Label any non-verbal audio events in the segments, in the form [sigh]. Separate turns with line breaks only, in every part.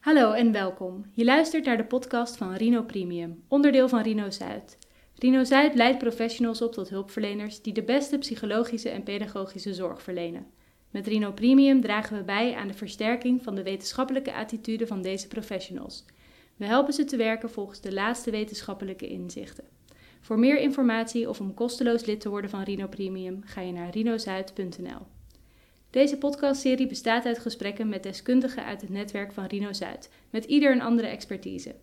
Hallo en welkom. Je luistert naar de podcast van Rino Premium, onderdeel van Rino Zuid. Rino Zuid leidt professionals op tot hulpverleners die de beste psychologische en pedagogische zorg verlenen. Met Rino Premium dragen we bij aan de versterking van de wetenschappelijke attitude van deze professionals. We helpen ze te werken volgens de laatste wetenschappelijke inzichten. Voor meer informatie of om kosteloos lid te worden van Rino Premium ga je naar rinozuid.nl. Deze podcastserie bestaat uit gesprekken met deskundigen uit het netwerk van Rino Zuid, met ieder een andere expertise.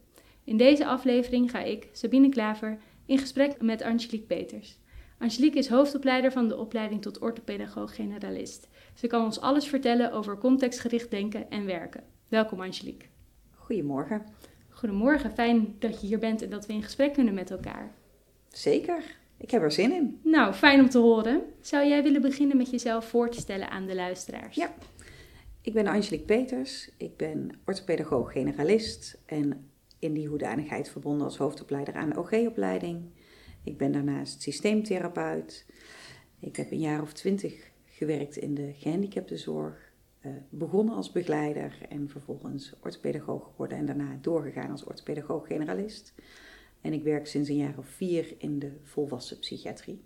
In deze aflevering ga ik, Sabine Klaver, in gesprek met Angelique Peters. Angelique is hoofdopleider van de opleiding tot orthopedagoog generalist. Ze kan ons alles vertellen over contextgericht denken en werken. Welkom Angelique.
Goedemorgen.
Goedemorgen, fijn dat je hier bent en dat we in gesprek kunnen met elkaar.
Zeker, ik heb er zin in.
Nou, fijn om te horen. Zou jij willen beginnen met jezelf voor te stellen aan de luisteraars?
Ja, ik ben Angelique Peters. Ik ben orthopedagoog generalist en in die hoedanigheid verbonden als hoofdopleider aan de OG-opleiding. Ik ben daarnaast systeemtherapeut. Ik heb een jaar of twintig gewerkt in de gehandicaptenzorg. Uh, begonnen als begeleider en vervolgens orthopedagoog geworden en daarna doorgegaan als orthopedagoog generalist. En ik werk sinds een jaar of vier in de volwassen psychiatrie.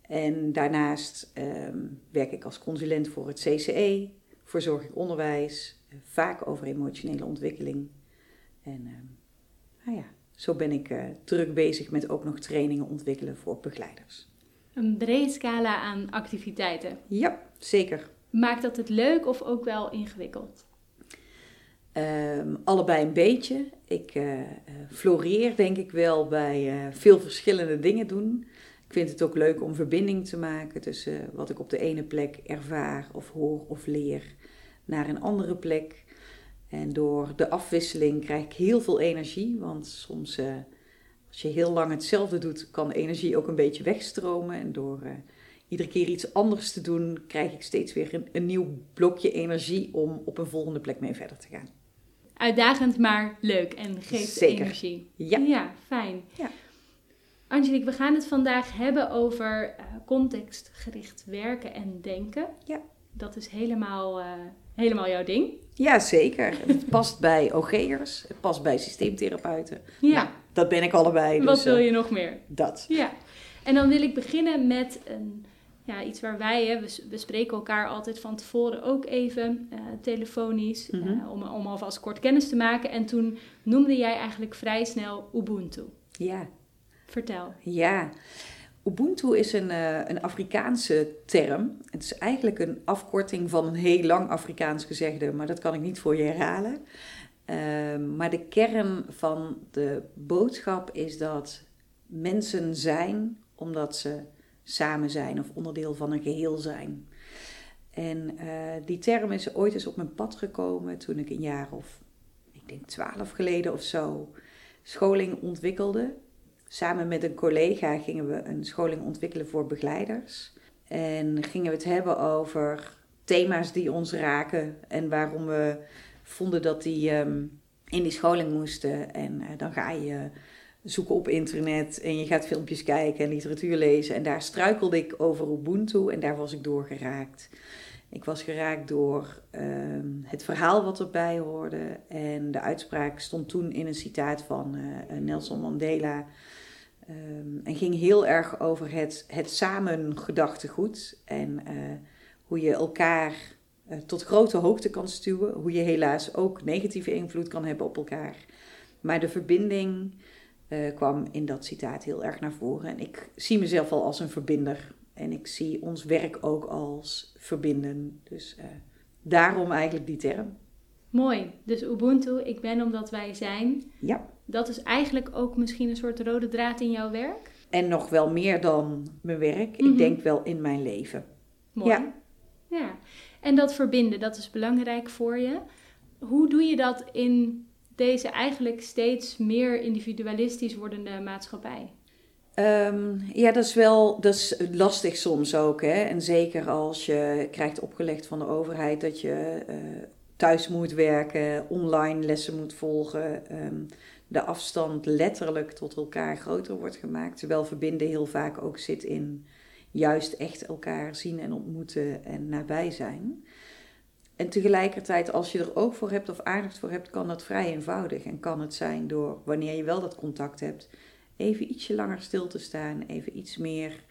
En daarnaast ehm, werk ik als consulent voor het CCE, verzorging onderwijs, uh, vaak over emotionele ontwikkeling. En ehm, nou ja, zo ben ik uh, druk bezig met ook nog trainingen ontwikkelen voor begeleiders.
Een brede scala aan activiteiten.
Ja, zeker.
Maakt dat het leuk of ook wel ingewikkeld?
Um, allebei een beetje. Ik uh, floreer denk ik wel bij uh, veel verschillende dingen doen. Ik vind het ook leuk om verbinding te maken tussen wat ik op de ene plek ervaar of hoor of leer naar een andere plek. En door de afwisseling krijg ik heel veel energie, want soms als je heel lang hetzelfde doet, kan energie ook een beetje wegstromen. En door iedere keer iets anders te doen, krijg ik steeds weer een nieuw blokje energie om op een volgende plek mee verder te gaan
uitdagend, maar leuk en geeft
Zeker.
energie.
Ja.
ja, fijn.
Ja.
Angelique, we gaan het vandaag hebben over uh, contextgericht werken en denken.
Ja.
Dat is helemaal, uh, helemaal jouw ding.
Ja, zeker. Het past bij OG'ers, het past bij systeemtherapeuten.
Ja.
Nou, dat ben ik allebei.
Wat
dus,
wil
uh,
je nog meer?
Dat.
Ja. En dan wil ik beginnen met een, ja, iets waar wij, hè, we, we spreken elkaar altijd van tevoren ook even uh, telefonisch, mm -hmm. uh, om, om alvast kort kennis te maken. En toen noemde jij eigenlijk vrij snel Ubuntu.
Ja.
Vertel.
Ja. Ubuntu is een, uh, een Afrikaanse term. Het is eigenlijk een afkorting van een heel lang Afrikaans gezegde, maar dat kan ik niet voor je herhalen. Ehm, maar de kern van de boodschap is dat mensen zijn omdat ze samen zijn of onderdeel van een geheel zijn. En uh, die term is ooit eens op mijn pad gekomen toen ik een jaar of, ik denk twaalf geleden of zo, scholing ontwikkelde. Samen met een collega gingen we een scholing ontwikkelen voor begeleiders. En gingen we het hebben over thema's die ons raken en waarom we vonden dat die um, in die scholing moesten. En uh, dan ga je zoeken op internet en je gaat filmpjes kijken en literatuur lezen. En daar struikelde ik over Ubuntu en daar was ik door geraakt. Ik was geraakt door uh, het verhaal wat erbij hoorde. En de uitspraak stond toen in een citaat van uh, Nelson Mandela. Um, en ging heel erg over het, het samen gedachtegoed. En uh, hoe je elkaar uh, tot grote hoogte kan stuwen. Hoe je helaas ook negatieve invloed kan hebben op elkaar. Maar de verbinding uh, kwam in dat citaat heel erg naar voren. En ik zie mezelf al als een verbinder. En ik zie ons werk ook als verbinden. Dus uh, daarom eigenlijk die term.
Mooi. Dus Ubuntu, ik ben omdat wij zijn.
Ja.
Dat is eigenlijk ook misschien een soort rode draad in jouw werk?
En nog wel meer dan mijn werk. Mm -hmm. Ik denk wel in mijn leven.
Mooi.
Ja.
ja. En dat verbinden, dat is belangrijk voor je. Hoe doe je dat in deze eigenlijk steeds meer individualistisch wordende maatschappij?
Um, ja, dat is wel dat is lastig soms ook. Hè? En zeker als je krijgt opgelegd van de overheid dat je uh, thuis moet werken, online lessen moet volgen. Um, de afstand letterlijk tot elkaar groter wordt gemaakt. Terwijl verbinden heel vaak ook zit in juist echt elkaar zien en ontmoeten en nabij zijn. En tegelijkertijd, als je er oog voor hebt of aandacht voor hebt, kan dat vrij eenvoudig. En kan het zijn door, wanneer je wel dat contact hebt, even ietsje langer stil te staan, even iets meer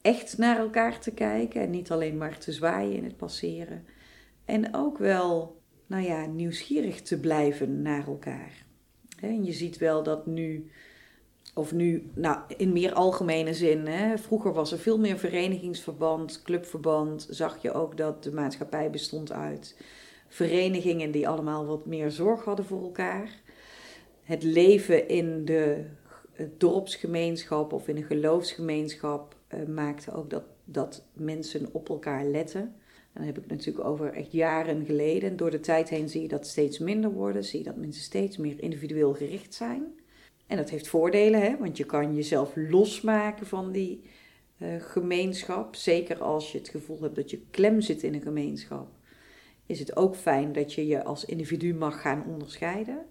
echt naar elkaar te kijken en niet alleen maar te zwaaien in het passeren. En ook wel, nou ja, nieuwsgierig te blijven naar elkaar. En je ziet wel dat nu, of nu, nou in meer algemene zin, hè, vroeger was er veel meer verenigingsverband, clubverband, zag je ook dat de maatschappij bestond uit verenigingen die allemaal wat meer zorg hadden voor elkaar. Het leven in de dorpsgemeenschap of in een geloofsgemeenschap uh, maakte ook dat, dat mensen op elkaar letten. En dan heb ik natuurlijk over echt jaren geleden. Door de tijd heen zie je dat steeds minder worden. Zie je dat mensen steeds meer individueel gericht zijn. En dat heeft voordelen, hè? want je kan jezelf losmaken van die uh, gemeenschap. Zeker als je het gevoel hebt dat je klem zit in een gemeenschap. Is het ook fijn dat je je als individu mag gaan onderscheiden.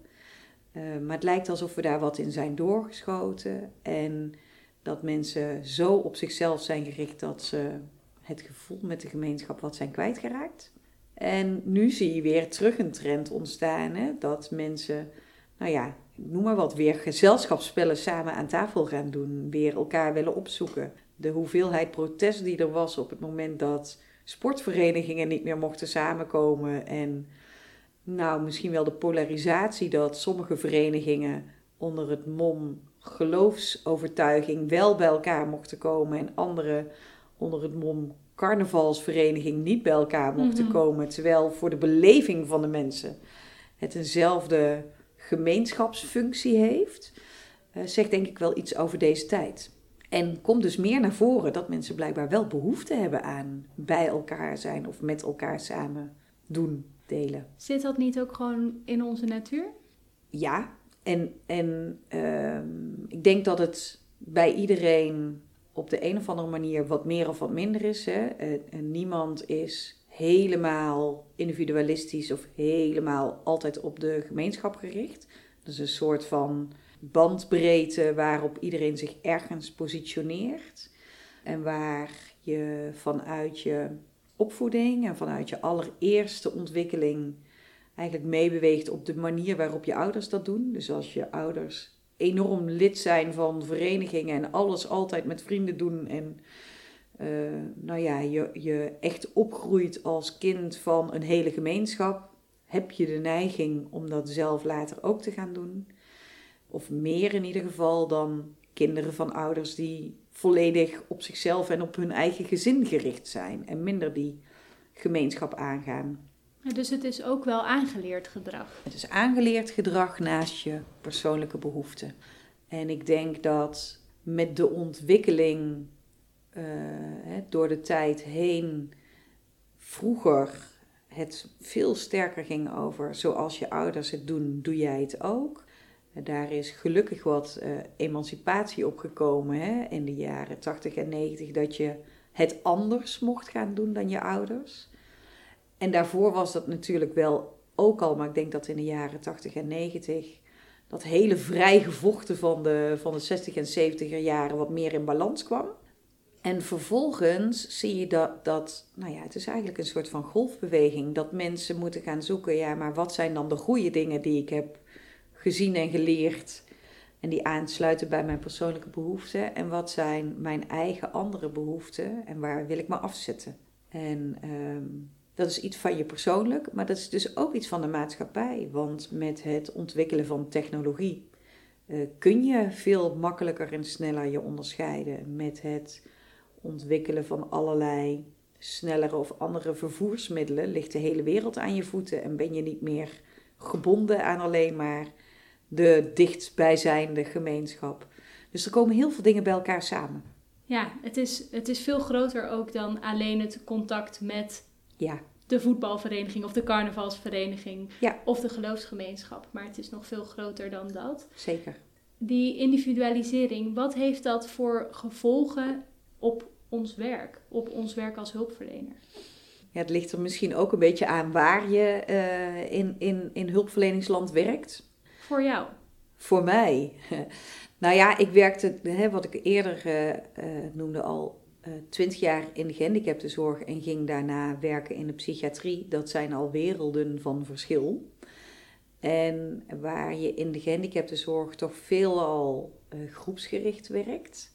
Uh, maar het lijkt alsof we daar wat in zijn doorgeschoten. En dat mensen zo op zichzelf zijn gericht dat ze het gevoel met de gemeenschap wat zijn kwijtgeraakt. En nu zie je weer terug een trend ontstaan, hè, dat mensen, nou ja, noem maar wat, weer gezelschapsspellen samen aan tafel gaan doen, weer elkaar willen opzoeken. De hoeveelheid protest die er was op het moment dat sportverenigingen niet meer mochten samenkomen en nou, misschien wel de polarisatie dat sommige verenigingen onder het mom geloofsovertuiging wel bij elkaar mochten komen en anderen onder het mom carnavalsvereniging niet bij elkaar mochten mhm. komen. Terwijl voor de beleving van de mensen het eenzelfde gemeenschapsfunctie heeft, uh, zegt denk ik wel iets over deze tijd. En komt dus meer naar voren dat mensen blijkbaar wel behoefte hebben aan bij elkaar zijn of met elkaar samen doen, delen.
Zit dat niet ook gewoon in onze natuur?
Ja, en, en ehm, ik denk dat het bij iedereen op de een of andere manier wat meer of wat minder is. Hè? En, niemand is helemaal individualistisch of helemaal altijd op de gemeenschap gericht. Is een soort van bandbreedte waarop iedereen zich ergens positioneert. En waar je vanuit je opvoeding en vanuit je allereerste ontwikkeling eigenlijk meebeweegt op de manier waarop je ouders dat doen. Dus als je ouders enorm lid zijn van verenigingen en alles altijd met vrienden doen en uh, nou ja, je, je echt opgroeit als kind van een hele gemeenschap, heb je de neiging om dat zelf later ook te gaan doen. Of meer in ieder geval dan kinderen van ouders die volledig op zichzelf en op hun eigen gezin gericht zijn en minder die gemeenschap aangaan
dus het is ook wel aangeleerd gedrag.
Het is aangeleerd gedrag naast je persoonlijke behoeften. En ik denk dat met de ontwikkeling uh, door de tijd heen vroeger het veel sterker ging over zoals je ouders het doen, doe jij het ook. Daar is gelukkig wat uh, emancipatie opgekomen hè, in de jaren 80 en 90, dat je het anders mocht gaan doen dan je ouders. En daarvoor was dat natuurlijk wel ook al, maar ik denk dat in de jaren 80 en 90 dat hele vrijgevochten van de, van de 60 en 70 jaren wat meer in balans kwam. En vervolgens zie je dat, dat, nou ja, het is eigenlijk een soort van golfbeweging. Dat mensen moeten gaan zoeken, ja, maar wat zijn dan de goede dingen die ik heb gezien en geleerd en die aansluiten bij mijn persoonlijke behoeften? En wat zijn mijn eigen andere behoeften en waar wil ik me afzetten? En um, dat is iets van je persoonlijk, maar dat is dus ook iets van de maatschappij. Want met het ontwikkelen van technologie uh, kun je veel makkelijker en sneller je onderscheiden. Met het ontwikkelen van allerlei snellere of andere vervoersmiddelen ligt de hele wereld aan je voeten en ben je niet meer gebonden aan alleen maar de dichtstbijzijnde gemeenschap. Dus er komen heel veel dingen bij elkaar samen.
Ja, het is, het is veel groter ook dan alleen het contact met ja. De voetbalvereniging of de carnavalsvereniging ja. of de geloofsgemeenschap. Maar het is nog veel groter dan dat.
Zeker.
Die individualisering, wat heeft dat voor gevolgen op ons werk, op ons werk als hulpverlener?
Ja, het ligt er misschien ook een beetje aan waar je uh, in, in, in hulpverleningsland werkt.
Voor jou?
Voor mij. [laughs] nou ja, ik werkte, hè, wat ik eerder uh, noemde al, twintig jaar in de gehandicaptenzorg en ging daarna werken in de psychiatrie. Dat zijn al werelden van verschil. En waar je in de gehandicaptenzorg toch veelal groepsgericht werkt.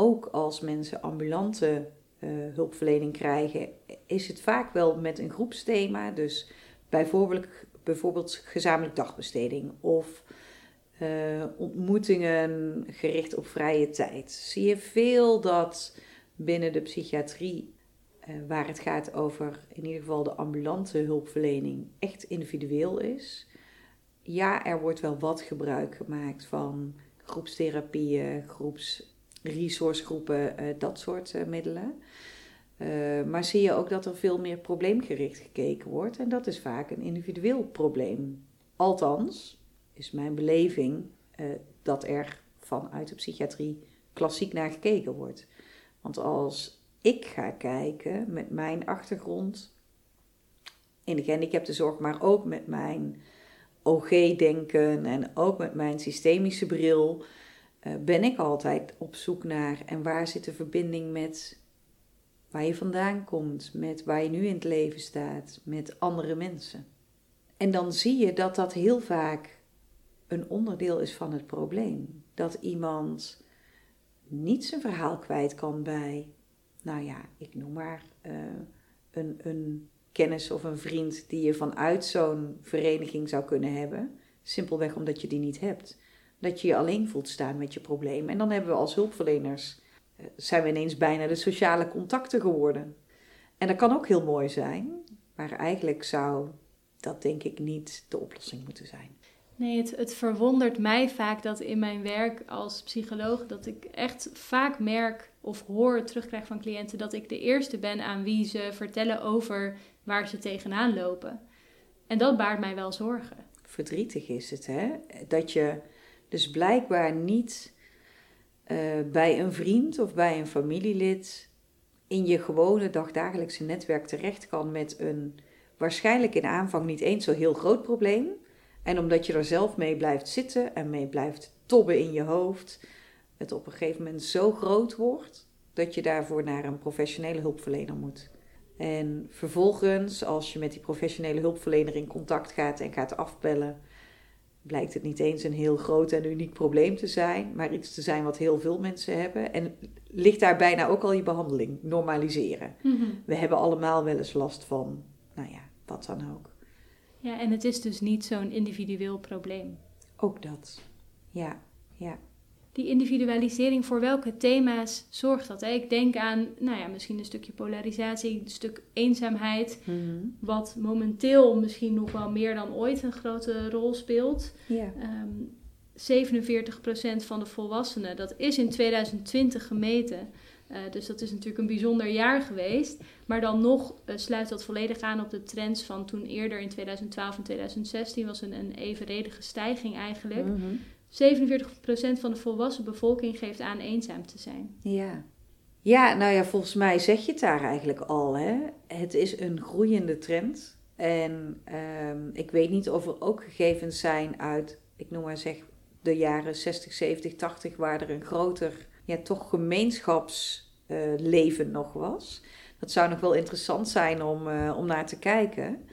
Ook als mensen ambulante uh, hulpverlening krijgen, is het vaak wel met een groepsthema. Dus bijvoorbeeld, bijvoorbeeld gezamenlijk dagbesteding of uh, ontmoetingen gericht op vrije tijd. Zie je veel dat binnen de psychiatrie, uh, waar het gaat over in ieder geval de ambulante hulpverlening, echt individueel is. Ja, er wordt wel wat gebruik gemaakt van groepstherapieën, groeps resourcegroepen, uh, dat soort middelen. maar zie je ook dat er veel meer probleemgericht gekeken wordt en dat is vaak een individueel probleem. Althans, is mijn beleving dat er vanuit de psychiatrie klassiek naar gekeken wordt. Want als ik ga kijken met mijn achtergrond in de gehandicaptenzorg, maar ook met mijn OG-denken en ook met mijn systemische bril, ben ik altijd op zoek naar en waar zit de verbinding met waar je vandaan komt, met waar je nu in het leven staat, met andere mensen. En dan zie je dat dat heel vaak een onderdeel is van het probleem. Dat iemand niet zijn verhaal kwijt kan bij, nou ja, ik noem maar uh, een, een kennis of een vriend die je vanuit zo'n vereniging zou kunnen hebben. Simpelweg omdat je die niet hebt. Dat je je alleen voelt staan met je probleem. En dan hebben we als hulpverleners, uh, zijn we ineens bijna de sociale contacten geworden. En dat kan ook heel mooi zijn, maar eigenlijk zou dat denk ik niet de oplossing moeten zijn.
Nee, het, het verwondert mij vaak dat in mijn werk als psycholoog dat ik echt vaak merk of hoor terugkrijg van cliënten dat ik de eerste ben aan wie ze vertellen over waar ze tegenaan lopen. En dat baart mij wel zorgen.
Verdrietig is het, hè? Dat je dus blijkbaar niet uh, bij een vriend of bij een familielid in je gewone dagdagelijkse netwerk terecht kan met een waarschijnlijk in aanvang niet eens zo heel groot probleem en omdat je er zelf mee blijft zitten en mee blijft tobben in je hoofd, het op een gegeven moment zo groot wordt dat je daarvoor naar een professionele hulpverlener moet. En vervolgens, als je met die professionele hulpverlener in contact gaat en gaat afbellen, blijkt het niet eens een heel groot en uniek probleem te zijn, maar iets te zijn wat heel veel mensen hebben. En ligt daar bijna ook al je behandeling, normaliseren. Mm We hebben allemaal wel eens last van, nou ja, wat dan ook.
Ja, en het is dus niet zo'n individueel probleem.
Ook dat. Ja, ja.
Die individualisering, voor welke thema's zorgt dat? Hè? Ik denk aan, nou ja, misschien een stukje polarisatie, een stuk eenzaamheid, mhm. wat momenteel misschien nog wel meer dan ooit een grote rol speelt. Ja. Um, ehm, 47% van de volwassenen, dat is in 2020 gemeten, uh, dus dat is natuurlijk een bijzonder jaar geweest. Maar dan nog uh, sluit dat volledig aan op de trends van toen eerder in 2012 en 2016 was een, een evenredige stijging eigenlijk. Mm -hmm. 47% van de volwassen bevolking geeft aan eenzaam te zijn.
Ja. Ja, nou ja, volgens mij zeg je het daar eigenlijk al. Hè? Het is een groeiende trend. En um, ik weet niet of er ook gegevens zijn uit, ik noem maar zeg, de jaren 60, 70, 80, waar er een groter ja, toch gemeenschapsleven uh, nog was. Dat zou nog wel interessant zijn om, uh, om naar te kijken.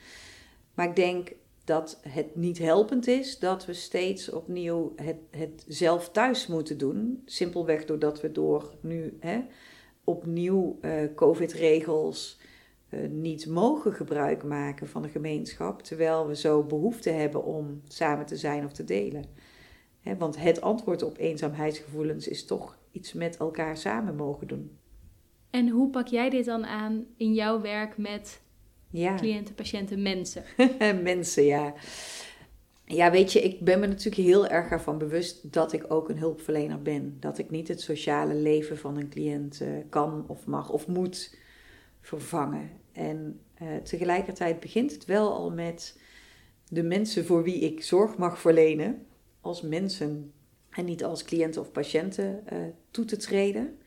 Maar ik denk dat het niet helpend is dat we steeds opnieuw het, het zelf thuis moeten doen. Simpelweg doordat we door nu hè, opnieuw uh, COVID-regels uh, niet mogen gebruik maken van de gemeenschap, terwijl we zo behoefte hebben om samen te zijn of te delen. Hè, want het antwoord op eenzaamheidsgevoelens is toch iets met elkaar samen mogen doen.
En hoe pak jij dit dan aan in jouw werk met ja. cliënten, patiënten, mensen? [laughs]
mensen, ja. Ja, weet je, ik ben me natuurlijk heel erg ervan bewust dat ik ook een hulpverlener ben. Dat ik niet het sociale leven van een cliënt uh, kan of mag of moet vervangen. En uh, tegelijkertijd begint het wel al met de mensen voor wie ik zorg mag verlenen, als mensen en niet als cliënten of patiënten uh, toe te treden.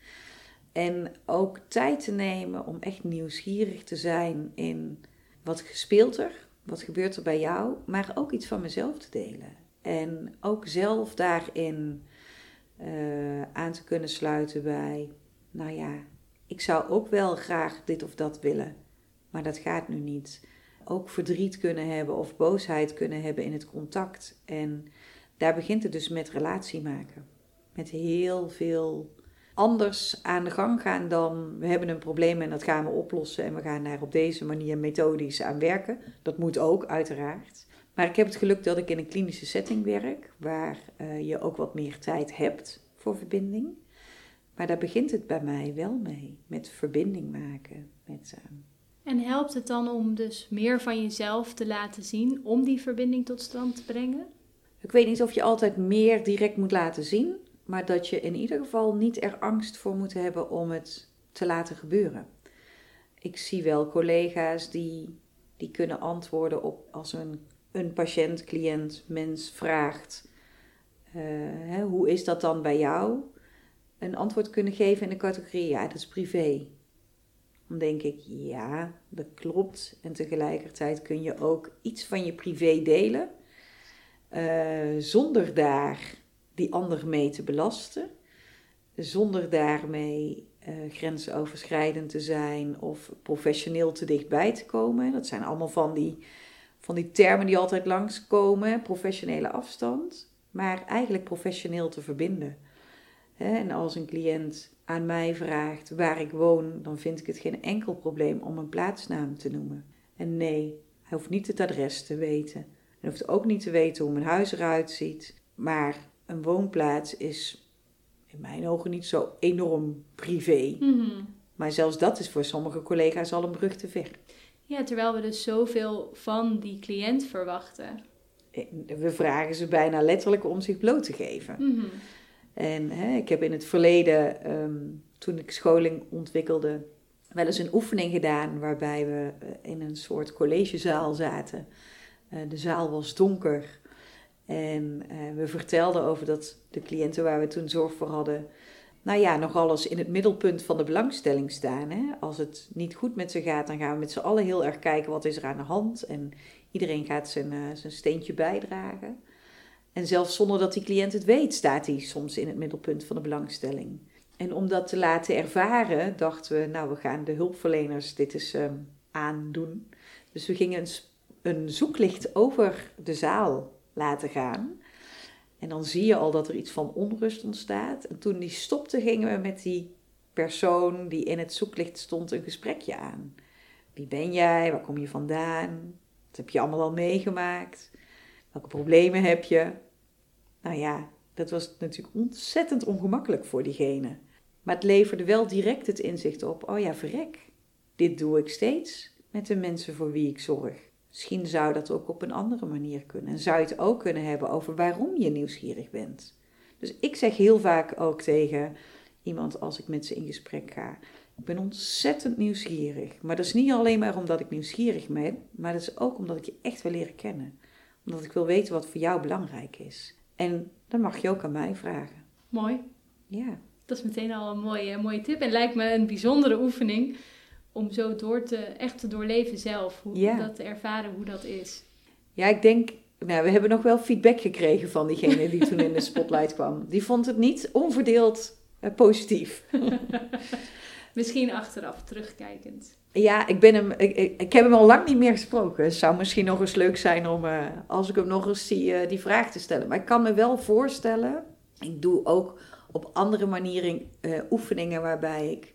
En ook tijd te nemen om echt nieuwsgierig te zijn in wat gespeeld er, wat gebeurt er bij jou, maar ook iets van mezelf te delen. En ook zelf daarin uh, aan te kunnen sluiten bij nou ja, ik zou ook wel graag dit of dat willen, maar dat gaat nu niet. Ook verdriet kunnen hebben of boosheid kunnen hebben in het contact. En daar begint het dus met relatie maken. Met heel veel anders aan de gang gaan dan we hebben een probleem en dat gaan we oplossen en we gaan daar op deze manier methodisch aan werken. Dat moet ook, uiteraard. Maar ik heb het geluk dat ik in een klinische setting werk, waar uh, je ook wat meer tijd hebt voor verbinding. Maar daar begint het bij mij wel mee, met verbinding maken. Met, uh...
En helpt het dan om dus meer van jezelf te laten zien, om die verbinding tot stand te brengen?
Ik weet niet of je altijd meer direct moet laten zien, maar dat je in ieder geval niet er angst voor moet hebben om het te laten gebeuren. Ik zie wel collega's die, die kunnen antwoorden op als een, een patiënt, cliënt, mens vraagt: uh, hè, hoe is dat dan bij jou? Een antwoord kunnen geven in de categorie: ja, dat is privé. Dan denk ik, ja, dat klopt. En tegelijkertijd kun je ook iets van je privé delen, uh, zonder daar die ander mee te belasten, zonder daarmee uh, grensoverschrijdend te zijn of professioneel te dichtbij te komen. Dat zijn allemaal van die, van die termen die altijd langskomen, professionele afstand, maar eigenlijk professioneel te verbinden. En als een cliënt aan mij vraagt waar ik woon, dan vind ik het geen enkel probleem om een plaatsnaam te noemen. En nee, hij hoeft niet het adres te weten. Hij hoeft ook niet te weten hoe mijn huis eruit ziet. Maar een woonplaats is in mijn ogen niet zo enorm privé. Mhm. Maar zelfs dat is voor sommige collega's al een brug te ver.
Ja, terwijl we dus zoveel van die cliënt verwachten.
We vragen ze bijna letterlijk om zich bloot te geven. Mhm. En hè, ik heb in het verleden, ehm, toen ik scholing ontwikkelde, wel eens een oefening gedaan waarbij we eh, in een soort collegezaal zaten. Uh, de zaal was donker en uh, we vertelden over dat de cliënten waar we toen zorg voor hadden, nou ja, nog alles in het middelpunt van de belangstelling staan. Hè? Als het niet goed met ze gaat, dan gaan we met z'n allen heel erg kijken wat is er aan de hand. En iedereen gaat zijn, uh, zijn steentje bijdragen. En zelfs zonder dat die cliënt het weet, staat hij soms in het middelpunt van de belangstelling. En om dat te laten ervaren, dachten we, nou, we gaan de hulpverleners dit eens uh, aandoen. Dus we gingen een, een zoeklicht over de zaal laten gaan. En dan zie je al dat er iets van onrust ontstaat. En toen die stopte, gingen we met die persoon die in het zoeklicht stond een gesprekje aan. Wie ben jij? Waar kom je vandaan? Wat heb je allemaal al meegemaakt? Welke problemen heb je? Nou ja, dat was natuurlijk ontzettend ongemakkelijk voor diegene. Maar het leverde wel direct het inzicht op: oh ja, verrek. Dit doe ik steeds met de mensen voor wie ik zorg. Misschien zou dat ook op een andere manier kunnen. En zou je het ook kunnen hebben over waarom je nieuwsgierig bent. Dus ik zeg heel vaak ook tegen iemand als ik met ze in gesprek ga. Ik ben ontzettend nieuwsgierig. Maar dat is niet alleen maar omdat ik nieuwsgierig ben, maar dat is ook omdat ik je echt wil leren kennen. Omdat ik wil weten wat voor jou belangrijk is. En dan mag je ook aan mij vragen.
Mooi.
Ja.
Dat is meteen al een mooie, mooie tip. En lijkt me een bijzondere oefening om zo door te, echt te doorleven zelf. Hoe, dat te ervaren hoe dat is.
Ja, ik denk, nou, we hebben nog wel feedback gekregen van diegene die toen in de spotlight kwam. Die vond het niet onverdeeld uh, positief. [laughs]
misschien achteraf, terugkijkend.
Ja, ik, ben hem, ik, ik, heb hem al lang niet meer gesproken. Het zou misschien nog eens leuk zijn om, uh, als ik hem nog eens zie, uh, die vraag te stellen. Maar ik kan me wel voorstellen, ik doe ook op andere manieren oefeningen waarbij ik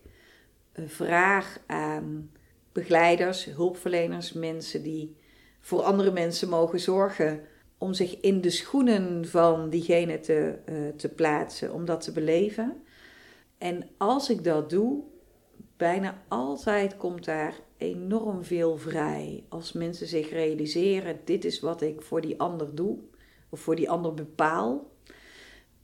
vraag aan begeleiders, hulpverleners, mensen die voor andere mensen mogen zorgen, om zich in de schoenen van diegene te, uh, te plaatsen, om dat te beleven. En als ik dat doe, bijna altijd komt daar enorm veel vrij. Als mensen zich realiseren, dit is wat ik voor die ander doe, of voor die ander bepaal.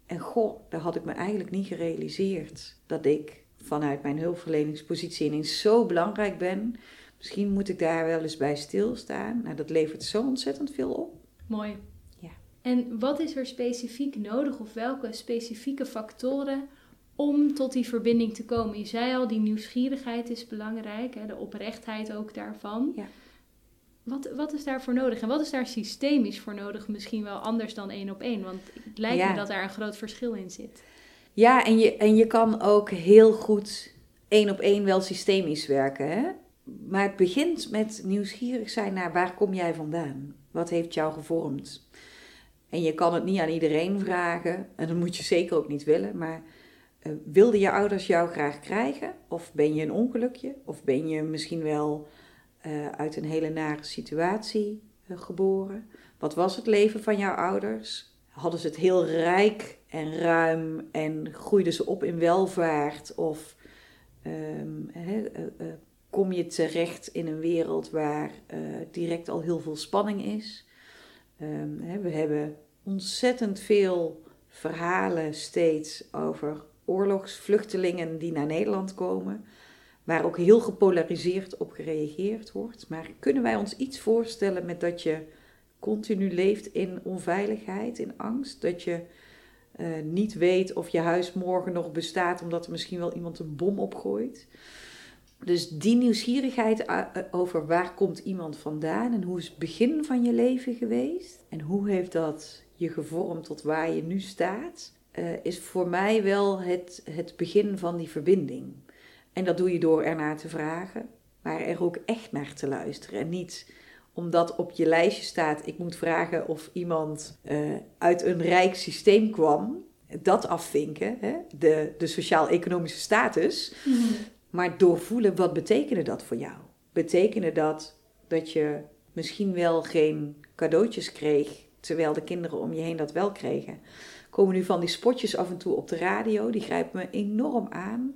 En goh, dat had ik me eigenlijk niet gerealiseerd. Dat ik vanuit mijn hulpverleningspositie ineens zo belangrijk ben. Misschien moet ik daar wel eens bij stilstaan. Nou, dat levert zo ontzettend veel op.
Mooi. Ja. En wat is er specifiek nodig of welke specifieke factoren om tot die verbinding te komen? Je zei al, die nieuwsgierigheid is belangrijk, hè, de oprechtheid ook daarvan. Ja. Wat, wat is daarvoor nodig en wat is daar systemisch voor nodig? Misschien wel anders dan één op één, want het lijkt me dat daar een groot verschil in zit.
Ja, en je, en je kan ook heel goed één op één wel systemisch werken. Hè? Maar het begint met nieuwsgierig zijn naar waar kom jij vandaan? Wat heeft jou gevormd? En je kan het niet aan iedereen vragen, en dat moet je zeker ook niet willen, maar uh, wilden je ouders jou graag krijgen? Of ben je een ongelukje? Of ben je misschien wel uh, uit een hele nare situatie uh, geboren? Wat was het leven van jouw ouders? Hadden ze het heel rijk en ruim en groeiden ze op in welvaart? Of um, he, kom je terecht in een wereld waar direct al heel veel spanning is? He, we hebben ontzettend veel verhalen steeds over oorlogsvluchtelingen die naar Nederland komen, waar ook heel gepolariseerd op gereageerd wordt. Maar kunnen wij ons iets voorstellen met dat je continu leeft in onveiligheid, in angst? Dat je uh, niet weet of je huis morgen nog bestaat omdat er misschien wel iemand een bom opgooit? Dus die nieuwsgierigheid eh, over waar komt iemand vandaan en hoe is het begin van je leven geweest en hoe heeft dat je gevormd tot waar je nu staat, is voor mij wel het, het begin van die verbinding. En dat doe je door ernaar te vragen, maar er ook echt naar te luisteren. En niet omdat op je lijstje staat: ik moet vragen of iemand uh, uit een rijk systeem kwam. Dat afvinken, hè? de, de sociaal-economische status. Mm-hmm. Maar doorvoelen, wat betekende dat voor jou? Betekende dat dat je misschien wel geen cadeautjes kreeg, terwijl de kinderen om je heen dat wel kregen? komen nu van die spotjes af en toe op de radio. Die grijpen me enorm aan.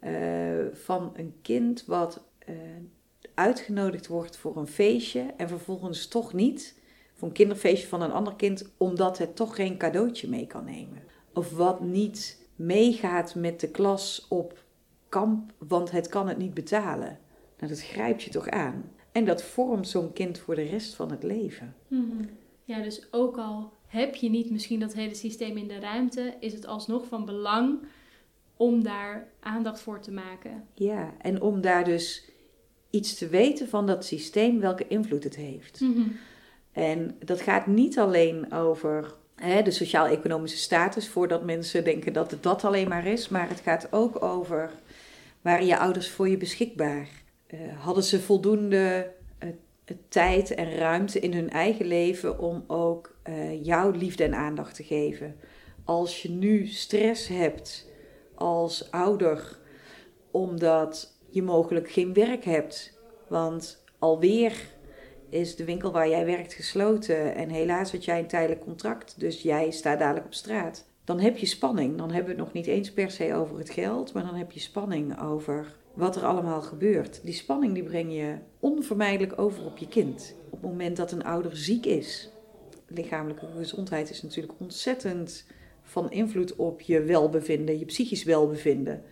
Uh, van een kind wat uh, uitgenodigd wordt voor een feestje en vervolgens toch niet. Voor een kinderfeestje van een ander kind, omdat het toch geen cadeautje mee kan nemen. Of wat niet meegaat met de klas op kamp, want het kan het niet betalen. Nou, dat grijpt je toch aan. En dat vormt zo'n kind voor de rest van het leven.
Mm -hmm. Ja, dus ook al heb je niet misschien dat hele systeem in de ruimte, is het alsnog van belang om daar aandacht voor te maken.
Ja, en om daar dus iets te weten van dat systeem, welke invloed het heeft. Mm -hmm. En dat gaat niet alleen over hè, de sociaal-economische status, voordat mensen denken dat het dat alleen maar is, maar het gaat ook over waren je ouders voor je beschikbaar? Uh, hadden ze voldoende tijd en ruimte in hun eigen leven om ook uh, jouw liefde en aandacht te geven. Als je nu stress hebt als ouder, omdat je mogelijk geen werk hebt, want alweer is de winkel waar jij werkt gesloten en helaas had jij een tijdelijk contract, dus jij staat dadelijk op straat. Dan heb je spanning. Dan hebben we het nog niet eens per se over het geld, maar dan heb je spanning over wat er allemaal gebeurt. Die spanning die breng je onvermijdelijk over op je kind. Op het moment dat een ouder ziek is. Lichamelijke gezondheid is natuurlijk ontzettend van invloed op je welbevinden, je psychisch welbevinden.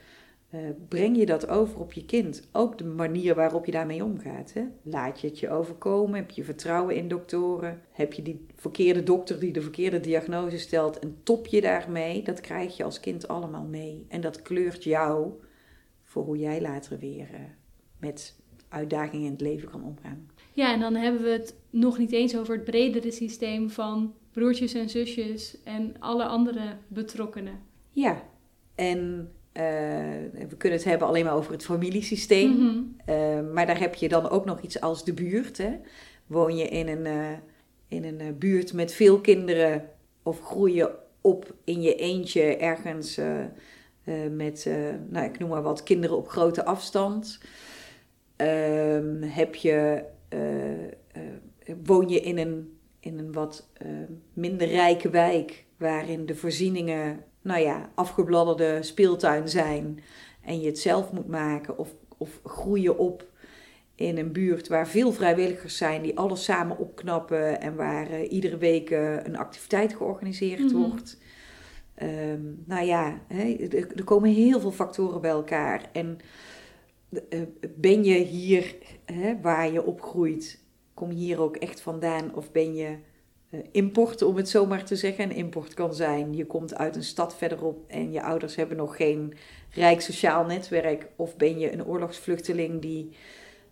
Uh, breng je dat over op je kind? Ook de manier waarop je daarmee omgaat. Hè? Laat je het je overkomen? Heb je vertrouwen in doktoren? Heb je die verkeerde dokter die de verkeerde diagnose stelt en top je daarmee? Dat krijg je als kind allemaal mee. En dat kleurt jou voor hoe jij later weer uh, met uitdagingen in het leven kan omgaan.
Ja, en dan hebben we het nog niet eens over het bredere systeem van broertjes en zusjes en alle andere betrokkenen.
Ja, en uh, we kunnen het hebben alleen maar over het familiesysteem. Mm -hmm. uh, maar daar heb je dan ook nog iets als de buurt. Hè? Woon je in een, uh, in een buurt met veel kinderen of groei je op in je eentje ergens met, nou, ik noem maar wat, kinderen op grote afstand. Um, heb je, woon je in een, in een wat minder rijke wijk, waarin de voorzieningen, nou ja, afgebladderde speeltuin zijn en je het zelf moet maken, of, of groei je op in een buurt waar veel vrijwilligers zijn die alles samen opknappen en waar iedere week een activiteit georganiseerd mm -hmm. wordt. Um, nou ja, hè, er komen heel veel factoren bij elkaar. En uh, ben je hier hè, waar je opgroeit, kom je hier ook echt vandaan? Of ben je import, om het zo maar te zeggen? Een import kan zijn, je komt uit een stad verderop en je ouders hebben nog geen rijk sociaal netwerk. Of ben je een oorlogsvluchteling die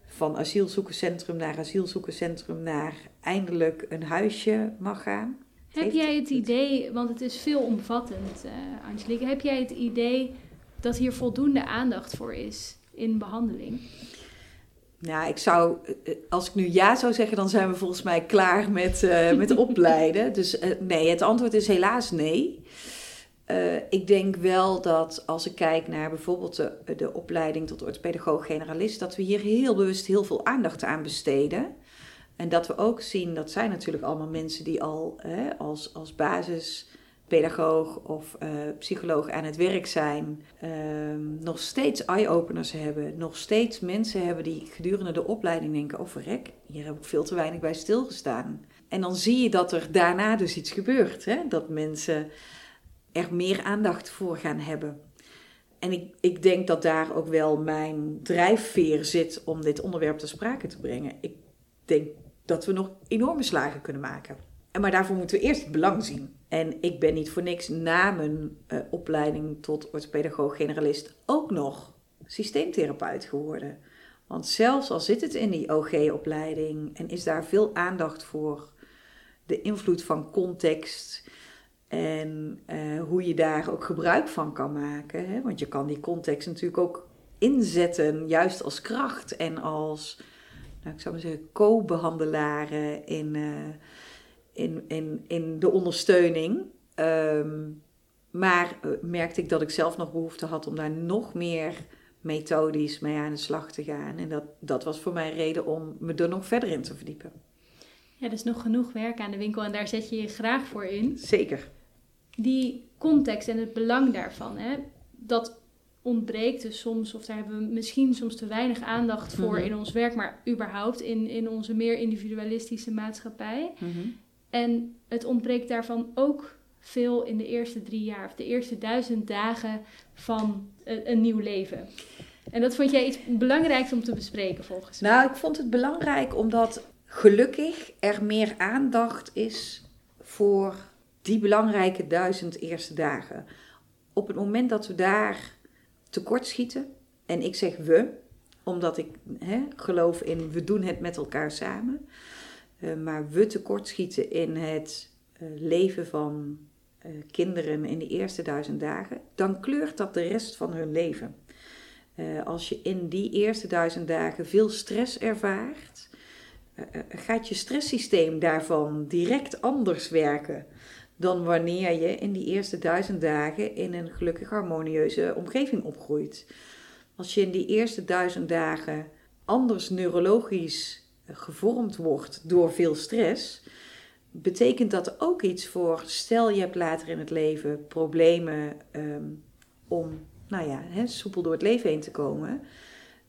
van asielzoekerscentrum naar asielzoekerscentrum naar eindelijk een huisje mag gaan.
Heb
heeft
jij het idee, want het is veelomvattend, uh, Angelique, heb jij het idee dat hier voldoende aandacht voor is in behandeling?
Nou, ik zou, eh, als ik nu ja zou zeggen, dan zijn we volgens mij klaar met, uh, [laughs] met opleiden. Dus uh, nee, het antwoord is helaas nee. ik denk wel dat als ik kijk naar bijvoorbeeld de, de opleiding tot orthopedagoog-generalist, dat we hier heel bewust heel veel aandacht aan besteden. En dat we ook zien, dat zijn natuurlijk allemaal mensen die al hè, als, als basispedagoog of uh, psycholoog aan het werk zijn, uh, nog steeds eye-openers hebben, nog steeds mensen hebben die gedurende de opleiding denken: oh verrek, hier heb ik veel te weinig bij stilgestaan. En dan zie je dat er daarna dus iets gebeurt, hè? dat mensen er meer aandacht voor gaan hebben. En ik, ik denk dat daar ook wel mijn drijfveer zit om dit onderwerp ter sprake te brengen. Ik denk dat we nog enorme slagen kunnen maken. En maar daarvoor moeten we eerst het belang zien. En ik ben niet voor niks na mijn uh, opleiding tot orthopedagoog-generalist ook nog systeemtherapeut geworden. Want zelfs al zit het in die OG-opleiding en is daar veel aandacht voor de invloed van context en uh, hoe je daar ook gebruik van kan maken. Hè? Want je kan die context natuurlijk ook inzetten, juist als kracht en als nou, ik zou maar zeggen, co-behandelaren in, uh, in, in, in de ondersteuning. Um, maar uh, merkte ik dat ik zelf nog behoefte had om daar nog meer methodisch mee aan de slag te gaan. En dat, dat was voor mij een reden om me er nog verder in te verdiepen.
Ja, er is nog genoeg werk aan de winkel en daar zet je je graag voor in.
Zeker.
Die context en het belang daarvan, hè, dat ontbreekt dus soms, of daar hebben we misschien soms te weinig aandacht voor mhm. in ons werk, maar überhaupt in, in onze meer individualistische maatschappij. Mhm. En het ontbreekt daarvan ook veel in de eerste drie jaar, of de eerste duizend dagen van een, een nieuw leven. En dat vond jij iets belangrijks om te bespreken volgens
mij? Nou, ik vond het belangrijk omdat gelukkig er meer aandacht is voor die belangrijke duizend eerste dagen. Op het moment dat we daar tekortschieten. En ik zeg we, omdat ik hè, geloof in we doen het met elkaar samen. Uh, maar we tekortschieten in het uh, leven van uh, kinderen in de eerste duizend dagen, dan kleurt dat de rest van hun leven. als je in die eerste duizend dagen veel stress ervaart, gaat je stresssysteem daarvan direct anders werken dan wanneer je in die eerste duizend dagen in een gelukkig harmonieuze omgeving opgroeit. Als je in die eerste duizend dagen anders neurologisch gevormd wordt door veel stress, betekent dat ook iets voor, stel je hebt later in het leven problemen um, om nou ja, soepel door het leven heen te komen,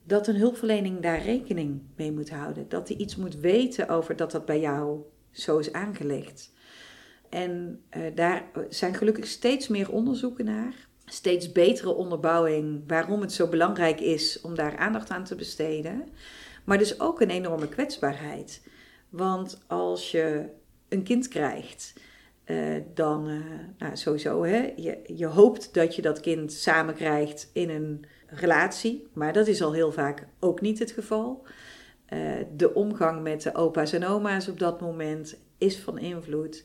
dat een hulpverlening daar rekening mee moet houden. Dat hij iets moet weten over dat dat bij jou zo is aangelegd. En uh, daar zijn gelukkig steeds meer onderzoeken naar. Steeds betere onderbouwing waarom het zo belangrijk is om daar aandacht aan te besteden. Maar dus ook een enorme kwetsbaarheid. Want als je een kind krijgt, uh, dan, uh, nou sowieso, hè, je, je hoopt dat je dat kind samen krijgt in een relatie. Maar dat is al heel vaak ook niet het geval. de omgang met de opa's en oma's op dat moment is van invloed.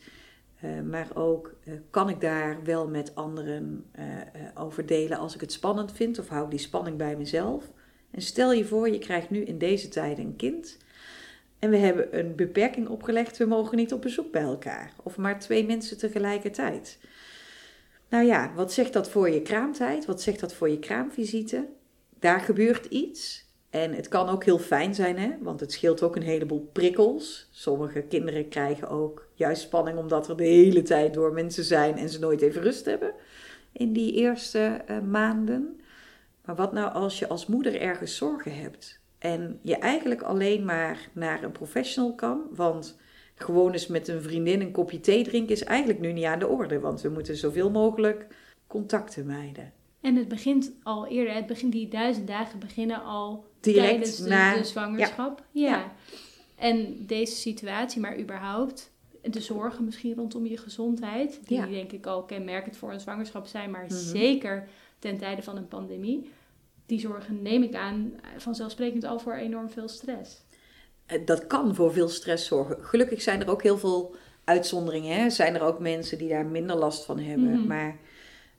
Maar ook kan ik daar wel met anderen over delen als ik het spannend vind of hou ik die spanning bij mezelf. En stel je voor, je krijgt nu in deze tijd een kind en we hebben een beperking opgelegd, we mogen niet op bezoek bij elkaar of maar twee mensen tegelijkertijd. Nou ja, wat zegt dat voor je kraamtijd? Wat zegt dat voor je kraamvisite? Daar gebeurt iets en het kan ook heel fijn zijn, hè? want het scheelt ook een heleboel prikkels. Sommige kinderen krijgen ook juist spanning omdat er de hele tijd door mensen zijn en ze nooit even rust hebben in die eerste uh, maanden. Maar wat nou als je als moeder ergens zorgen hebt en je eigenlijk alleen maar naar een professional kan, want gewoon eens met een vriendin een kopje thee drinken is eigenlijk nu niet aan de orde, want we moeten zoveel mogelijk contacten mijden.
En het begint al eerder, het begint, die duizend dagen beginnen al Direct tijdens de, na, de zwangerschap. Ja. ja. En deze situatie, maar überhaupt de zorgen misschien rondom je gezondheid, die denk ik al kenmerkend voor een zwangerschap zijn, maar mhm. zeker ten tijde van een pandemie, die zorgen neem ik aan vanzelfsprekend al voor enorm veel stress.
Eh, dat kan voor veel stress zorgen. Gelukkig zijn er ook heel veel uitzonderingen hè, zijn er ook mensen die daar minder last van hebben.
Mhm.
Maar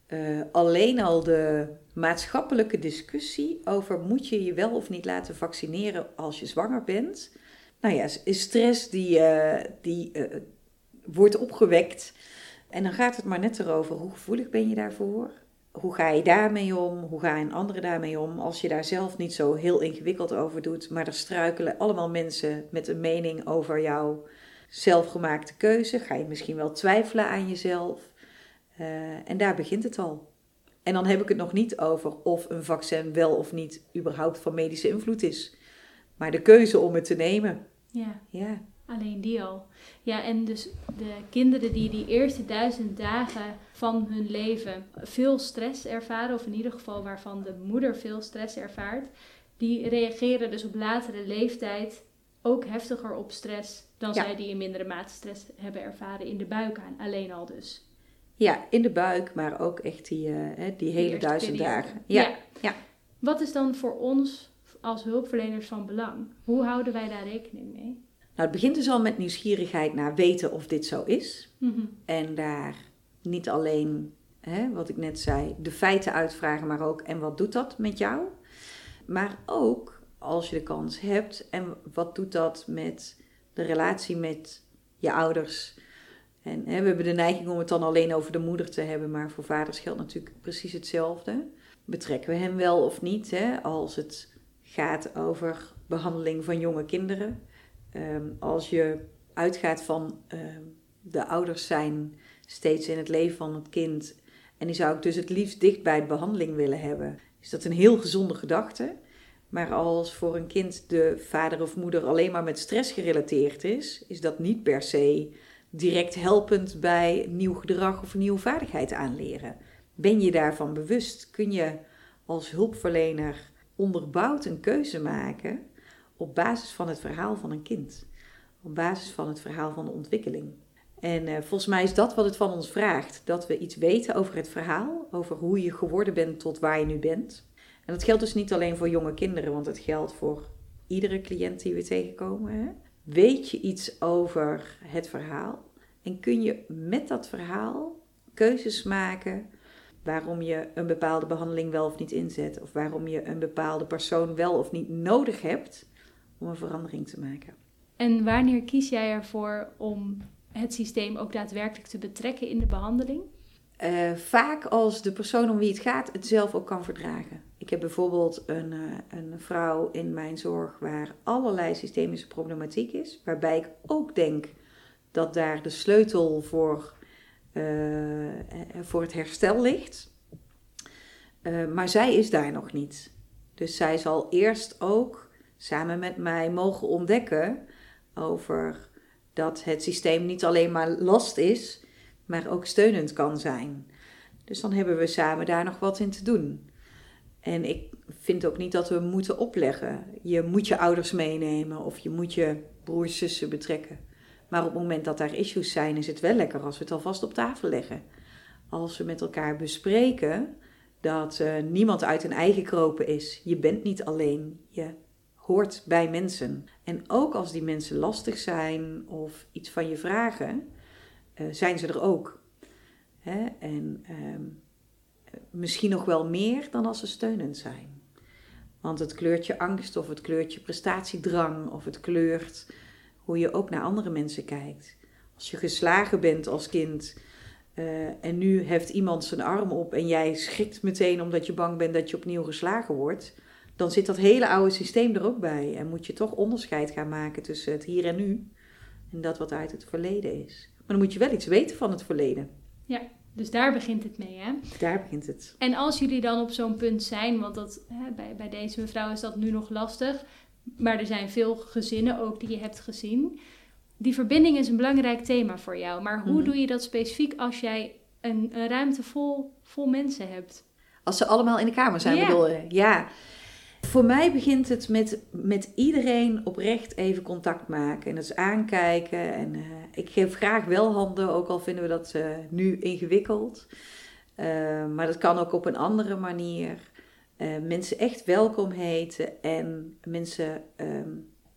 eh, alleen al de maatschappelijke discussie over moet je je wel of niet laten vaccineren als je zwanger bent. Nou ja, is stress die, eh, die wordt opgewekt. En dan gaat het maar net erover hoe gevoelig ben je daarvoor? Hoe ga je daarmee om? Hoe gaan anderen daarmee om? Als je daar zelf niet zo heel ingewikkeld over doet, maar er struikelen allemaal mensen met een mening over jouw zelfgemaakte keuze, ga je misschien wel twijfelen aan jezelf. Eh, en daar begint het al. En dan heb ik het nog niet over of een vaccin wel of niet überhaupt van medische invloed is. Maar de keuze om het te nemen.
Ja,
Ja,
alleen die al. Ja, en dus de kinderen die die eerste duizend dagen van hun leven veel stress ervaren, of in ieder geval waarvan de moeder veel stress ervaart, die reageren dus op latere leeftijd ook heftiger op stress dan
Ja.
zij die in mindere mate stress hebben ervaren in de buik aan. Alleen al dus.
ja in de buik, maar ook echt die, eh, die hele duizend
periode.
dagen. Ja, ja.
Wat is dan voor ons als hulpverleners van belang? Hoe houden wij daar rekening mee?
Nou, het begint dus al met nieuwsgierigheid naar weten of dit zo is.
Mhm.
En daar niet alleen, hè, wat ik net zei, de feiten uitvragen, maar ook en wat doet dat met jou? Maar ook als je de kans hebt en wat doet dat met de relatie met je ouders? En hè, we hebben de neiging om het dan alleen over de moeder te hebben, maar voor vaders geldt natuurlijk precies hetzelfde. Betrekken we hem wel of niet hè, als het gaat over behandeling van jonge kinderen? Ehm, als je uitgaat van ehm, de ouders zijn steeds in het leven van het kind en die zou ik dus het liefst dicht bij de behandeling willen hebben, is dat een heel gezonde gedachte. Maar als voor een kind de vader of moeder alleen maar met stress gerelateerd is, is dat niet per se direct helpend bij nieuw gedrag of nieuwe vaardigheid aanleren. Ben je daarvan bewust? Kun je als hulpverlener onderbouwd een keuze maken op basis van het verhaal van een kind? Op basis van het verhaal van de ontwikkeling. En eh, volgens mij is dat wat het van ons vraagt: dat we iets weten over het verhaal, over hoe je geworden bent tot waar je nu bent. En dat geldt dus niet alleen voor jonge kinderen, want het geldt voor iedere cliënt die we tegenkomen. Hè? Weet je iets over het verhaal en kun je met dat verhaal keuzes maken waarom je een bepaalde behandeling wel of niet inzet, of waarom je een bepaalde persoon wel of niet nodig hebt om een verandering te maken.
En wanneer kies jij ervoor om het systeem ook daadwerkelijk te betrekken in de behandeling?
Uh, vaak als de persoon om wie het gaat het zelf ook kan verdragen. Ik heb bijvoorbeeld een, uh, een vrouw in mijn zorg waar allerlei systemische problematiek is, waarbij ik ook denk dat daar de sleutel voor, uh, voor het herstel ligt. maar zij is daar nog niet. Dus zij zal eerst ook samen met mij mogen ontdekken over dat het systeem niet alleen maar last is, maar ook steunend kan zijn. Dus dan hebben we samen daar nog wat in te doen. En ik vind ook niet dat we moeten opleggen. Je moet je ouders meenemen of je moet je broers, zussen betrekken. Maar op het moment dat daar issues zijn, is het wel lekker als we het alvast op tafel leggen. Als we met elkaar bespreken dat uh, niemand uit een eigen kropen is. Je bent niet alleen. Je hoort bij mensen. En ook als die mensen lastig zijn of iets van je vragen, uh, zijn ze er ook. Hè? En uh, misschien nog wel meer dan als ze steunend zijn. Want het kleurt je angst of het kleurt je prestatiedrang of het kleurt hoe je ook naar andere mensen kijkt. Als je geslagen bent als kind uh, en nu heft iemand zijn arm op en jij schrikt meteen omdat je bang bent dat je opnieuw geslagen wordt, dan zit dat hele oude systeem er ook bij. En moet je toch onderscheid gaan maken tussen het hier en nu en dat wat uit het verleden is. Maar dan moet je wel iets weten van het verleden.
Ja, dus daar begint het mee, hè?
Daar begint het.
En als jullie dan op zo'n punt zijn, want dat, hè, bij, bij deze mevrouw is dat nu nog lastig, maar er zijn veel gezinnen ook die je hebt gezien. Die verbinding is een belangrijk thema voor jou. Maar hoe
Mhm.
doe je dat specifiek als jij een, een ruimte vol, vol mensen hebt?
Als ze allemaal in de kamer zijn,
Ja.
bedoel je? Ja. Voor mij begint het met, met iedereen oprecht even contact maken. En dat is aankijken. En eh, ik geef graag wel handen, ook al vinden we dat eh, nu ingewikkeld. Eh, maar dat kan ook op een andere manier. Mensen echt welkom heten en mensen ehm,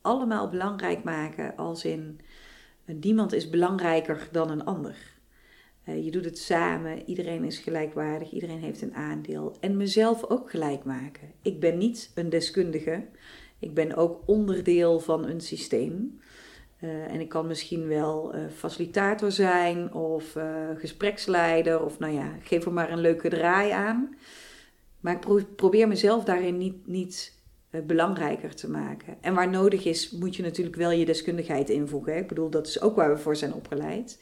allemaal belangrijk maken als in... niemand is belangrijker dan een ander. Je doet het samen, iedereen is gelijkwaardig, iedereen heeft een aandeel. En mezelf ook gelijk maken. Ik ben niet een deskundige, ik ben ook onderdeel van een systeem. en ik kan misschien wel facilitator zijn of gespreksleider of nou ja, geef er maar een leuke draai aan. Maar ik probeer mezelf daarin niet, niet eh, belangrijker te maken. En waar nodig is, moet je natuurlijk wel je deskundigheid invoegen. Ik bedoel, dat is ook waar we voor zijn opgeleid.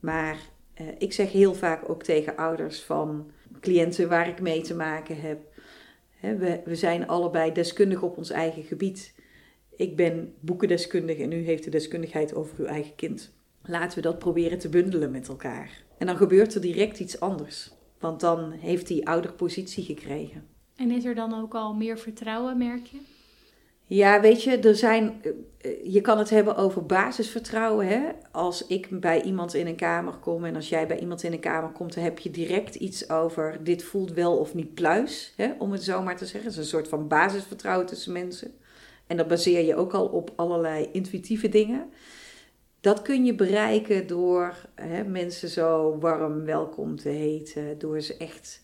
Maar eh, ik zeg heel vaak ook tegen ouders van cliënten waar ik mee te maken heb. We, we zijn allebei deskundig op ons eigen gebied. Ik ben boekendeskundig en u heeft de deskundigheid over uw eigen kind. Laten we dat proberen te bundelen met elkaar. En dan gebeurt er direct iets anders. Want dan heeft hij ouder positie gekregen.
En is er dan ook al meer vertrouwen, merk je?
Ja, weet je, er zijn, eh, je kan het hebben over basisvertrouwen. Hè? Als ik bij iemand in een kamer kom en als jij bij iemand in een kamer komt, dan heb je direct iets over dit voelt wel of niet pluis, hè? om het zo maar te zeggen. Het is een soort van basisvertrouwen tussen mensen. En dat baseer je ook al op allerlei intuïtieve dingen. Dat kun je bereiken door hè, mensen zo warm welkom te heten, door ze echt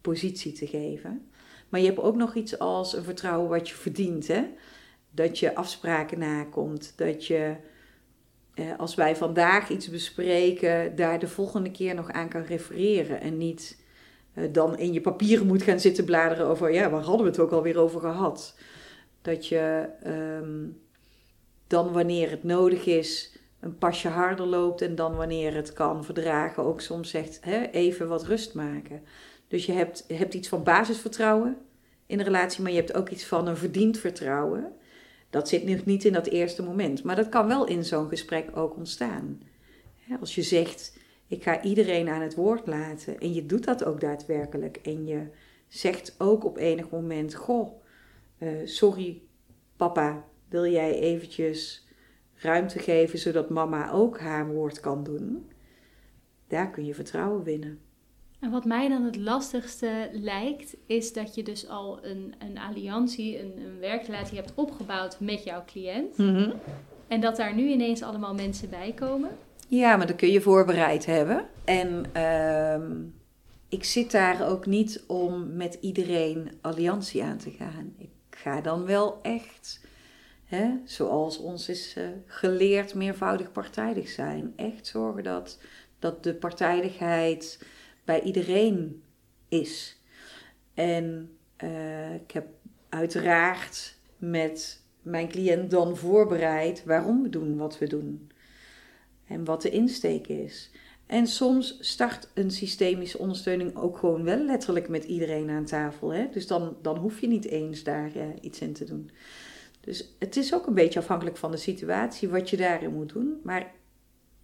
positie te geven. Maar je hebt ook nog iets als een vertrouwen wat je verdient. Hè? Dat je afspraken nakomt. Dat je, eh, als wij vandaag iets bespreken, daar de volgende keer nog aan kan refereren. En niet eh, dan in je papieren moet gaan zitten bladeren over, ja, waar hadden we het ook alweer over gehad? Dat je ehm, dan wanneer het nodig is, een pasje harder loopt en dan wanneer het kan verdragen ook soms zegt hè, even wat rust maken. Dus je hebt, hebt iets van basisvertrouwen in een relatie, maar je hebt ook iets van een verdiend vertrouwen. Dat zit nog niet in dat eerste moment, maar dat kan wel in zo'n gesprek ook ontstaan. Als je zegt, ik ga iedereen aan het woord laten en je doet dat ook daadwerkelijk en je zegt ook op enig moment, goh, uh, sorry papa, wil jij eventjes ruimte geven zodat mama ook haar woord kan doen? Daar kun je vertrouwen winnen.
En wat mij dan het lastigste lijkt, is dat je dus al een, een alliantie, een, een werkrelatie hebt opgebouwd met jouw cliënt. Mhm. En dat daar nu ineens allemaal mensen bij komen.
Ja, maar dat kun je voorbereid hebben. En ehm, ik zit daar ook niet om met iedereen alliantie aan te gaan. Ik ga dan wel echt, hè, zoals ons is uh, geleerd, meervoudig partijdig zijn. Echt zorgen dat, dat de partijdigheid bij iedereen is. En uh, ik heb uiteraard met mijn cliënt dan voorbereid waarom we doen wat we doen. En wat de insteek is. En soms start een systemische ondersteuning ook gewoon wel letterlijk met iedereen aan tafel. Hè? Dus dan, dan hoef je niet eens daar uh, iets in te doen. Dus het is ook een beetje afhankelijk van de situatie wat je daarin moet doen. Maar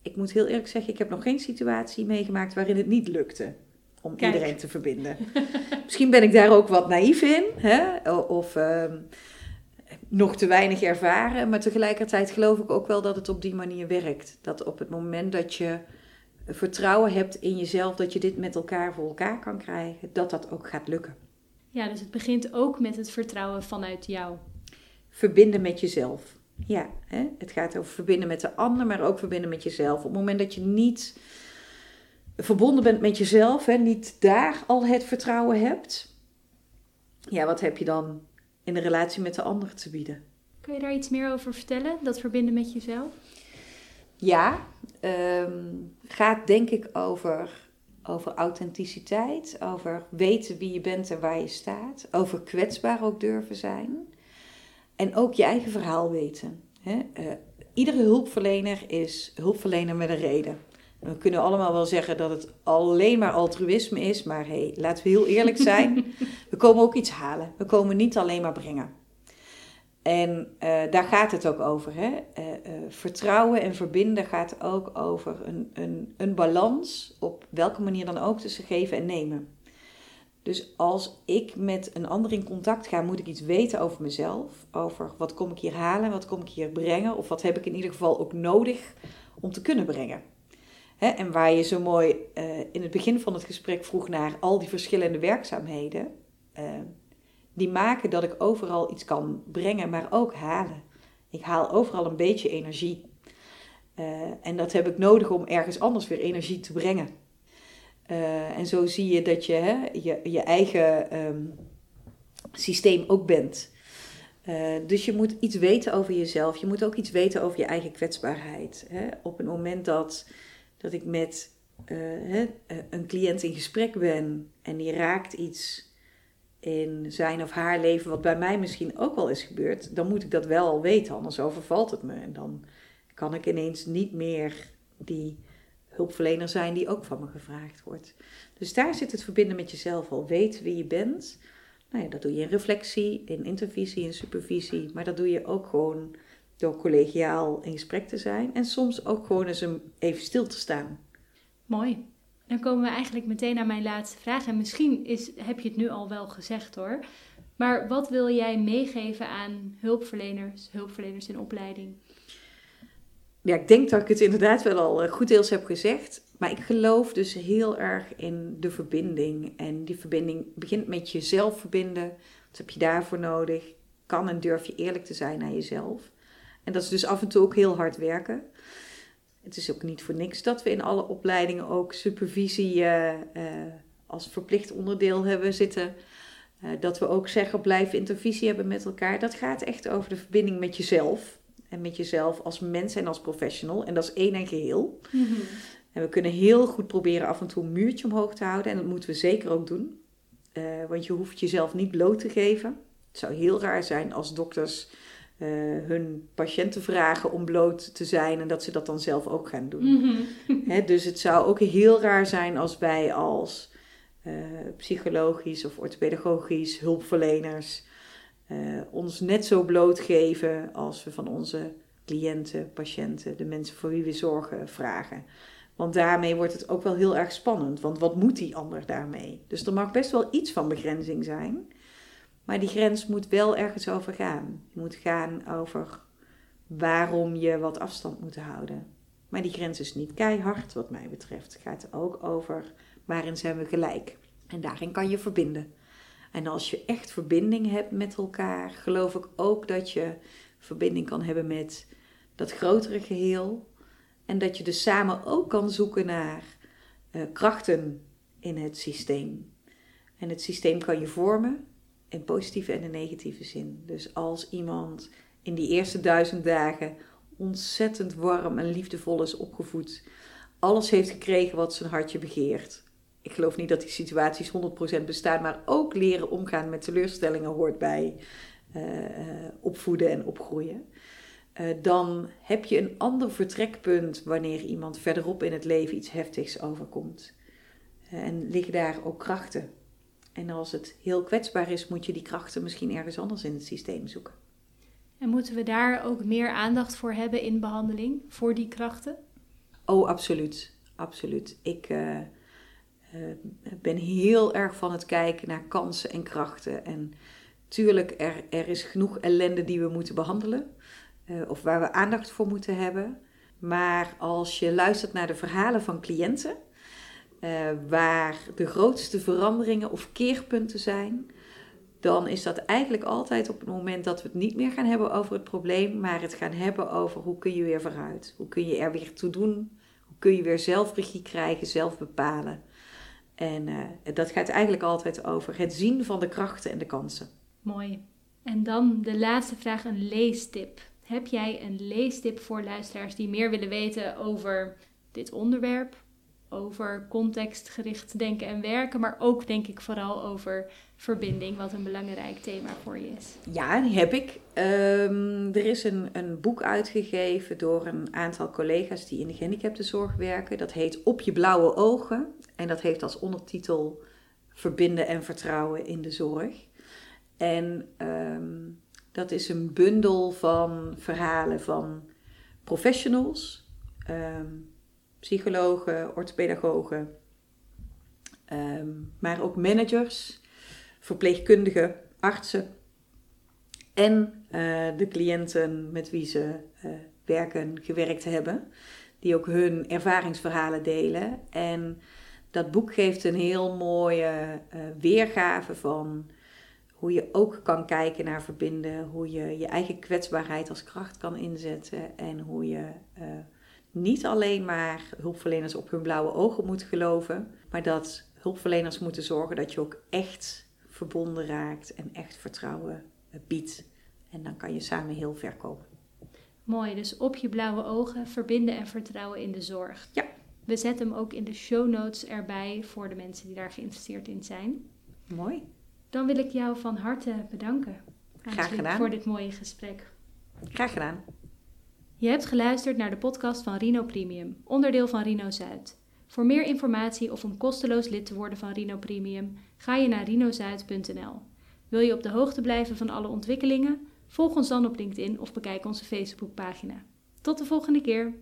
ik moet heel eerlijk zeggen, ik heb nog geen situatie meegemaakt waarin het niet lukte om iedereen te verbinden. [laughs] Misschien ben ik daar ook wat naïef in, hè? of ehm, nog te weinig ervaren, maar tegelijkertijd geloof ik ook wel dat het op die manier werkt. Dat op het moment dat je vertrouwen hebt in jezelf, dat je dit met elkaar voor elkaar kan krijgen, dat dat ook gaat lukken.
Ja, dus het begint ook met het vertrouwen vanuit jou.
Verbinden met jezelf. Ja, hè? het gaat over verbinden met de ander, maar ook verbinden met jezelf. Op het moment dat je niet verbonden bent met jezelf, hè, niet daar al het vertrouwen hebt, ja, wat heb je dan in de relatie met de ander te bieden?
Kun je daar iets meer over vertellen, dat verbinden met jezelf?
Ja, um, gaat denk ik over, over authenticiteit, over weten wie je bent en waar je staat, over kwetsbaar ook durven zijn. En ook je eigen verhaal weten. Hè? Uh, iedere hulpverlener is hulpverlener met een reden. We kunnen allemaal wel zeggen dat het alleen maar altruïsme is, maar hey, laten we heel eerlijk zijn. [laughs] we komen ook iets halen. We komen niet alleen maar brengen. En uh, daar gaat het ook over. Hè? Uh, uh, vertrouwen en verbinden gaat ook over een, een, een balans, op welke manier dan ook, tussen geven en nemen. Dus als ik met een ander in contact ga, moet ik iets weten over mezelf. Over wat kom ik hier halen, wat kom ik hier brengen. Of wat heb ik in ieder geval ook nodig om te kunnen brengen. en waar je zo mooi uh, in het begin van het gesprek vroeg naar al die verschillende werkzaamheden. Uh, die maken dat ik overal iets kan brengen, maar ook halen. Ik haal overal een beetje energie. en dat heb ik nodig om ergens anders weer energie te brengen. En zo zie je dat je hè, je, je eigen ehm, systeem ook bent. dus je moet iets weten over jezelf. Je moet ook iets weten over je eigen kwetsbaarheid. Hè? Op het moment dat, dat ik met een cliënt in gesprek ben en die raakt iets in zijn of haar leven, wat bij mij misschien ook wel is gebeurd, dan moet ik dat wel weten, anders overvalt het me. En dan kan ik ineens niet meer die hulpverlener zijn die ook van me gevraagd wordt. Dus daar zit het verbinden met jezelf al. Weet wie je bent. Nou ja, dat doe je in reflectie, in intervisie, in supervisie. Maar dat doe je ook gewoon door collegiaal in gesprek te zijn. En soms ook gewoon eens even stil te staan.
Mooi. Dan komen we eigenlijk meteen naar mijn laatste vraag. En misschien is, heb je het nu al wel gezegd hoor. Maar wat wil jij meegeven aan hulpverleners, hulpverleners in opleiding?
Ja, ik denk dat ik het inderdaad wel al eh, goed deels heb gezegd. Maar ik geloof dus heel erg in de verbinding. En die verbinding begint met jezelf verbinden. Wat heb je daarvoor nodig? Kan en durf je eerlijk te zijn naar jezelf? En dat is dus af en toe ook heel hard werken. Het is ook niet voor niks dat we in alle opleidingen ook supervisie uh, als verplicht onderdeel hebben zitten. Dat we ook zeggen blijf intervisie hebben met elkaar. Dat gaat echt over de verbinding met jezelf. En met jezelf als mens en als professional. En dat is één en geheel. Mm -hmm. En we kunnen heel goed proberen af en toe een muurtje omhoog te houden. En dat moeten we zeker ook doen. want je hoeft jezelf niet bloot te geven. Het zou heel raar zijn als dokters uh, hun patiënten vragen om bloot te zijn en dat ze dat dan zelf ook gaan doen. Mhm. [laughs] dus het zou ook heel raar zijn als wij als uh, psychologisch of orthopedagogisch hulpverleners uh, ons net zo blootgeven als we van onze cliënten, patiënten, de mensen voor wie we zorgen vragen. Want daarmee wordt het ook wel heel erg spannend. Want wat moet die ander daarmee? Dus er mag best wel iets van begrenzing zijn. Maar die grens moet wel ergens over gaan. Moet gaan over waarom je wat afstand moet houden. Maar die grens is niet keihard, wat mij betreft. Het gaat ook over waarin zijn we gelijk. En daarin kan je verbinden. En als je echt verbinding hebt met elkaar, geloof ik ook dat je verbinding kan hebben met dat grotere geheel. En dat je dus samen ook kan zoeken naar uh, krachten in het systeem. En het systeem kan je vormen in positieve en in negatieve zin. Dus als iemand in die eerste duizend dagen ontzettend warm en liefdevol is opgevoed, alles heeft gekregen wat zijn hartje begeert. Ik geloof niet dat die situaties 100% bestaan, maar ook leren omgaan met teleurstellingen hoort bij uh, opvoeden en opgroeien. Uh, dan heb je een ander vertrekpunt wanneer iemand verderop in het leven iets heftigs overkomt. en liggen daar ook krachten en als het heel kwetsbaar is, moet je die krachten misschien ergens anders in het systeem zoeken.
En moeten we daar ook meer aandacht voor hebben in behandeling, voor die krachten?
Oh, absoluut. Absoluut. Ik uh, uh, ben heel erg van het kijken naar kansen en krachten. En tuurlijk, er, er is genoeg ellende die we moeten behandelen. Uh, of waar we aandacht voor moeten hebben. Maar als je luistert naar de verhalen van cliënten, uh, waar de grootste veranderingen of keerpunten zijn, dan is dat eigenlijk altijd op het moment dat we het niet meer gaan hebben over het probleem, maar het gaan hebben over hoe kun je weer vooruit. Hoe kun je er weer toe doen? Hoe kun je weer zelfregie krijgen, zelf bepalen? En uh, dat gaat eigenlijk altijd over het zien van de krachten en de kansen.
Mooi. En dan de laatste vraag, een leestip. Heb jij een leestip voor luisteraars die meer willen weten over dit onderwerp? Over contextgericht denken en werken, maar ook denk ik vooral over verbinding, wat een belangrijk thema voor je is.
Ja, die heb ik. Um, er is een, een boek uitgegeven door een aantal collega's die in de gehandicaptenzorg werken. Dat heet Op je blauwe ogen. En dat heeft als ondertitel Verbinden en vertrouwen in de zorg. En um, dat is een bundel van verhalen van professionals. Um, psychologen, orthopedagogen, um, maar ook managers, verpleegkundigen, artsen en uh, de cliënten met wie ze uh, werken, gewerkt hebben, die ook hun ervaringsverhalen delen. En dat boek geeft een heel mooie uh, weergave van hoe je ook kan kijken naar verbinden, hoe je je eigen kwetsbaarheid als kracht kan inzetten en hoe je niet alleen maar hulpverleners op hun blauwe ogen moet geloven, maar dat hulpverleners moeten zorgen dat je ook echt verbonden raakt en echt vertrouwen biedt. En dan kan je samen heel ver komen.
Mooi, dus op je blauwe ogen verbinden en vertrouwen in de zorg.
Ja.
We zetten hem ook in de show notes erbij voor de mensen die daar geïnteresseerd in zijn.
Mooi.
Dan wil ik jou van harte bedanken.
Graag gedaan.
Voor dit mooie gesprek.
Graag gedaan.
Je hebt geluisterd naar de podcast van Rino Premium, onderdeel van Rino Zuid. Voor meer informatie of om kosteloos lid te worden van Rino Premium, ga je naar rinozuid.nl. Wil je op de hoogte blijven van alle ontwikkelingen? Volg ons dan op LinkedIn of bekijk onze Facebookpagina. Tot de volgende keer!